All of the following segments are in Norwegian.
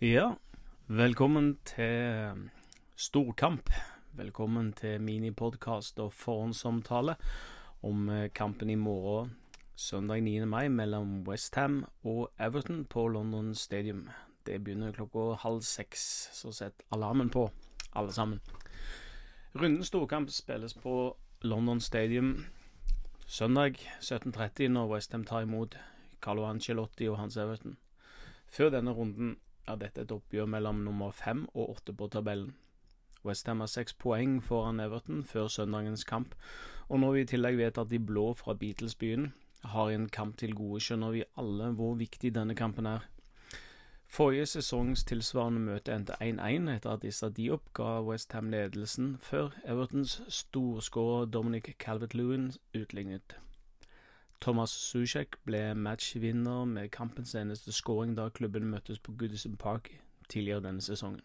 Ja, velkommen til storkamp. Velkommen til minipodkast og forhåndsomtale om eh, kampen i morgen, søndag 9. mai, mellom Westham og Everton på London Stadium. Det begynner klokka halv seks, så sett alarmen på, alle sammen. Runden storkamp spilles på London Stadium søndag 17.30 når Westham tar imot Carlo Ancelotti og hans Everton. Før denne runden er dette et oppgjør mellom nummer fem og åtte på tabellen. Westham har seks poeng foran Everton før søndagens kamp, og når vi i tillegg vet at de blå fra Beatles-byen har en kamp til gode, skjønner vi alle hvor viktig denne kampen er. Forrige sesongs tilsvarende møte endte 1-1 etter at Issa Diop ga Westham ledelsen, før Evertons storskårer Dominic Calvert-Lewin utlignet. Thomas Susek ble matchvinner med kampens eneste skåring da klubben møttes på Goodison Park tidligere denne sesongen.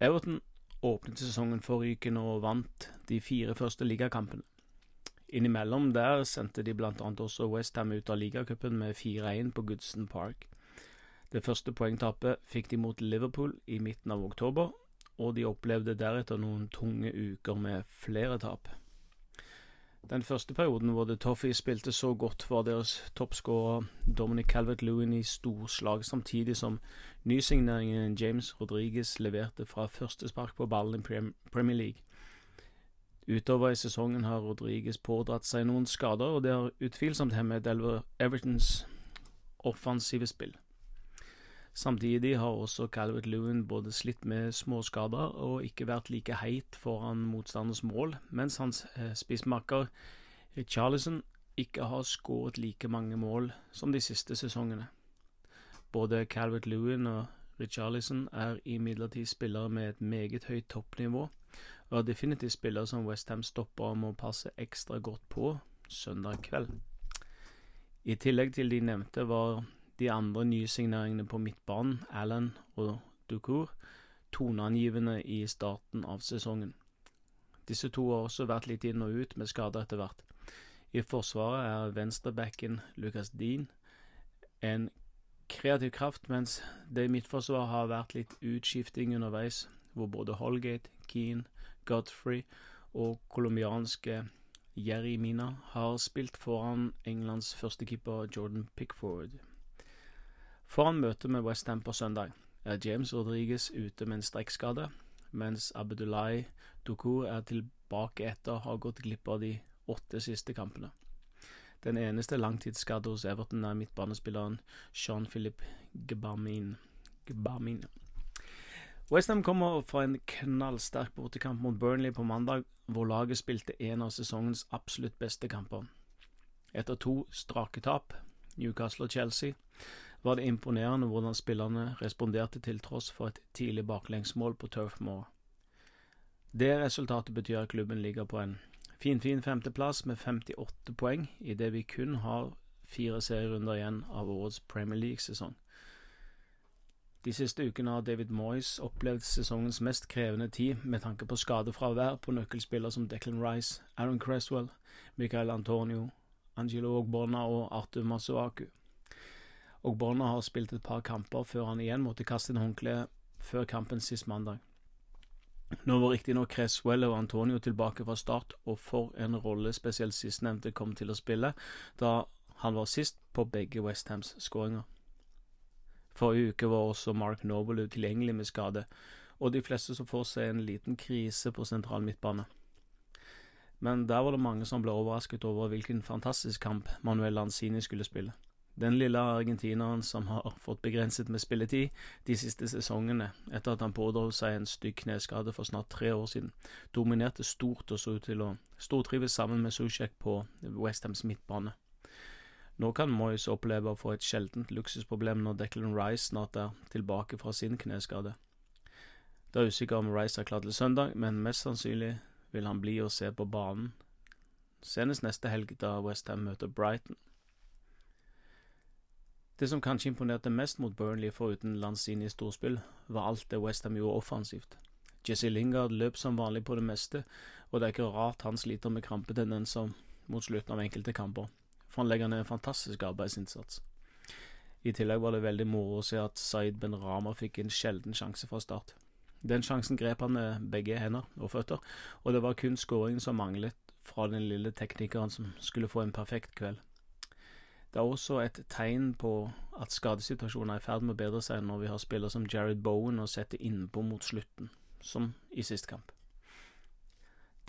Everton åpnet sesongen forrykende og vant de fire første ligakampene. Innimellom der sendte de blant annet også Westham ut av ligacupen med 4-1 på Goodison Park. Det første poengtapet fikk de mot Liverpool i midten av oktober, og de opplevde deretter noen tunge uker med flere tap. Den første perioden hvor The Toffees spilte så godt, var deres toppskårer Dominic Calvert-Lewin i storslag, samtidig som nysigneringen James Rodriguez leverte fra første spark på ballen i Premier League. Utover i sesongen har Rodriguez pådratt seg noen skader, og det har utvilsomt hemmet Evertons offensive spill. Samtidig har også Calvert Lewin både slitt med småskader og ikke vært like heit foran motstanders mål, mens hans eh, spissmakker Richarlison ikke har skåret like mange mål som de siste sesongene. Både Calvert Lewin og Richarlison er imidlertid spillere med et meget høyt toppnivå, og er definitivt spillere som Westham stopper må passe ekstra godt på søndag kveld. I tillegg til de nevnte var de andre nysigneringene på midtbanen, Allen og Ducour, toneangivende i starten av sesongen. Disse to har også vært litt inn og ut med skader etter hvert. I forsvaret er venstrebacken Lucas Dean en kreativ kraft, mens det i midtforsvaret har vært litt utskifting underveis, hvor både Holgate, Keane, Godfrey og colombianske Jerry Mina har spilt foran Englands førstekeeper Jordan Pickford. Foran møtet med Westham på søndag er James Rodriguez ute med en strekkskade, mens Abdullahi Dukur er tilbake etter å ha gått glipp av de åtte siste kampene. Den eneste langtidsskadde hos Everton er midtbanespilleren Jean-Philippe Gbamin. Gbamin. Westham kommer fra en knallsterk bortekamp mot Burnley på mandag, hvor laget spilte en av sesongens absolutt beste kamper. Etter to strake tap, Newcastle og Chelsea, var det imponerende hvordan spillerne responderte til tross for et tidlig baklengsmål på Turf Moor. Det resultatet betyr at klubben ligger på en finfin femteplass med 58 poeng, idet vi kun har fire serierunder igjen av årets Premier League-sesong. De siste ukene har David Moyes opplevd sesongens mest krevende tid med tanke på skadefravær på nøkkelspillere som Declan Rice, Aaron Cresswell, Michael Antonio, Angelo Ogbonna og Arthur Masuaku og Bonner har spilt et par kamper før han igjen måtte kaste inn håndkleet før kampen sist mandag. Nå var riktignok Cresswell og Antonio tilbake fra start, og for en rolle spesielt sistnevnte kom til å spille da han var sist på begge Westhams skåringer. Forrige uke var også Mark Noble utilgjengelig med skade, og de fleste så for seg en liten krise på sentral midtbane. Men der var det mange som ble overrasket over hvilken fantastisk kamp Manuel Lanzini skulle spille. Den lille argentineren som har fått begrenset med spilletid de siste sesongene etter at han pådro seg en stygg kneskade for snart tre år siden, dominerte stort og så ut til å stortrives sammen med Susjek på Westhams midtbane. Nå kan Moyes oppleve å få et sjeldent luksusproblem når Declan Rice snart er tilbake fra sin kneskade. Det er usikker om Rice er klar til søndag, men mest sannsynlig vil han bli å se på banen senest neste helg da Westham møter Brighton. Det som kanskje imponerte mest mot Burnley foruten Lanzini storspill, var alt det Westham gjorde offensivt. Jesse Lingard løp som vanlig på det meste, og det er ikke rart han sliter med krampetendenser mot slutten av enkelte kamper, for han legger ned en fantastisk arbeidsinnsats. I tillegg var det veldig moro å se at Zaid Ben Rama fikk en sjelden sjanse fra start. Den sjansen grep han med begge hender og føtter, og det var kun skåringen som manglet fra den lille teknikeren som skulle få en perfekt kveld. Det er også et tegn på at skadesituasjonen er i ferd med å bedre seg når vi har spillere som Jared Bowen å sette innpå mot slutten, som i sist kamp.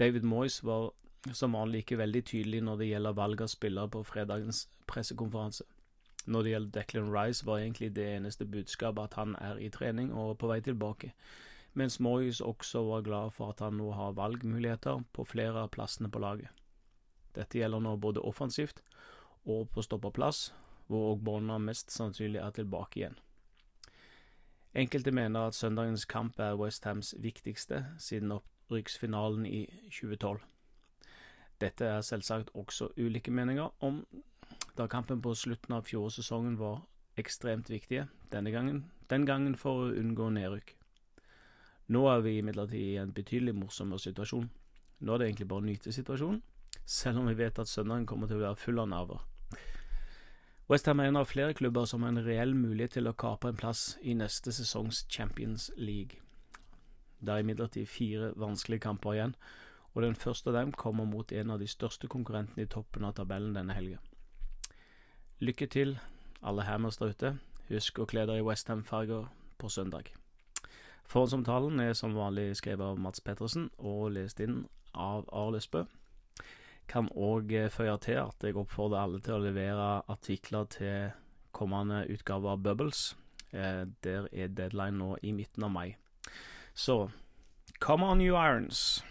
David Moyes var som vanlig ikke veldig tydelig når det gjelder valg av spillere på fredagens pressekonferanse. Når det gjelder Declan Rice, var egentlig det eneste budskapet at han er i trening og på vei tilbake, mens Moyes også var glad for at han nå har valgmuligheter på flere av plassene på laget. Dette gjelder nå både offensivt og på stoppeplass, hvor Ogbonna mest sannsynlig er tilbake igjen. Enkelte mener at søndagens kamp er Westhams viktigste siden opprykksfinalen i 2012. Dette er selvsagt også ulike meninger om, da kampen på slutten av fjorårssesongen var ekstremt viktige, denne gangen, den gangen for å unngå nedrykk. Nå er vi imidlertid i en betydelig morsommere situasjon. Nå er det egentlig bare å nyte situasjonen, selv om vi vet at søndagen kommer til å være full av nerver. Westham er en av flere klubber som har en reell mulighet til å kapre en plass i neste sesongs Champions League. Det er imidlertid fire vanskelige kamper igjen, og den første av dem kommer mot en av de største konkurrentene i toppen av tabellen denne helga. Lykke til, alle Hammers der ute. Husk å kle dere i Westham-farger på søndag. Forhåndsomtalen er som vanlig skrevet av Mats Pettersen og lest inn av Arles Bø kan òg eh, føye til at jeg oppfordrer alle til å levere artikler til kommende utgave av Bubbles. Eh, der er deadline nå i midten av mai. Så come on, you irons!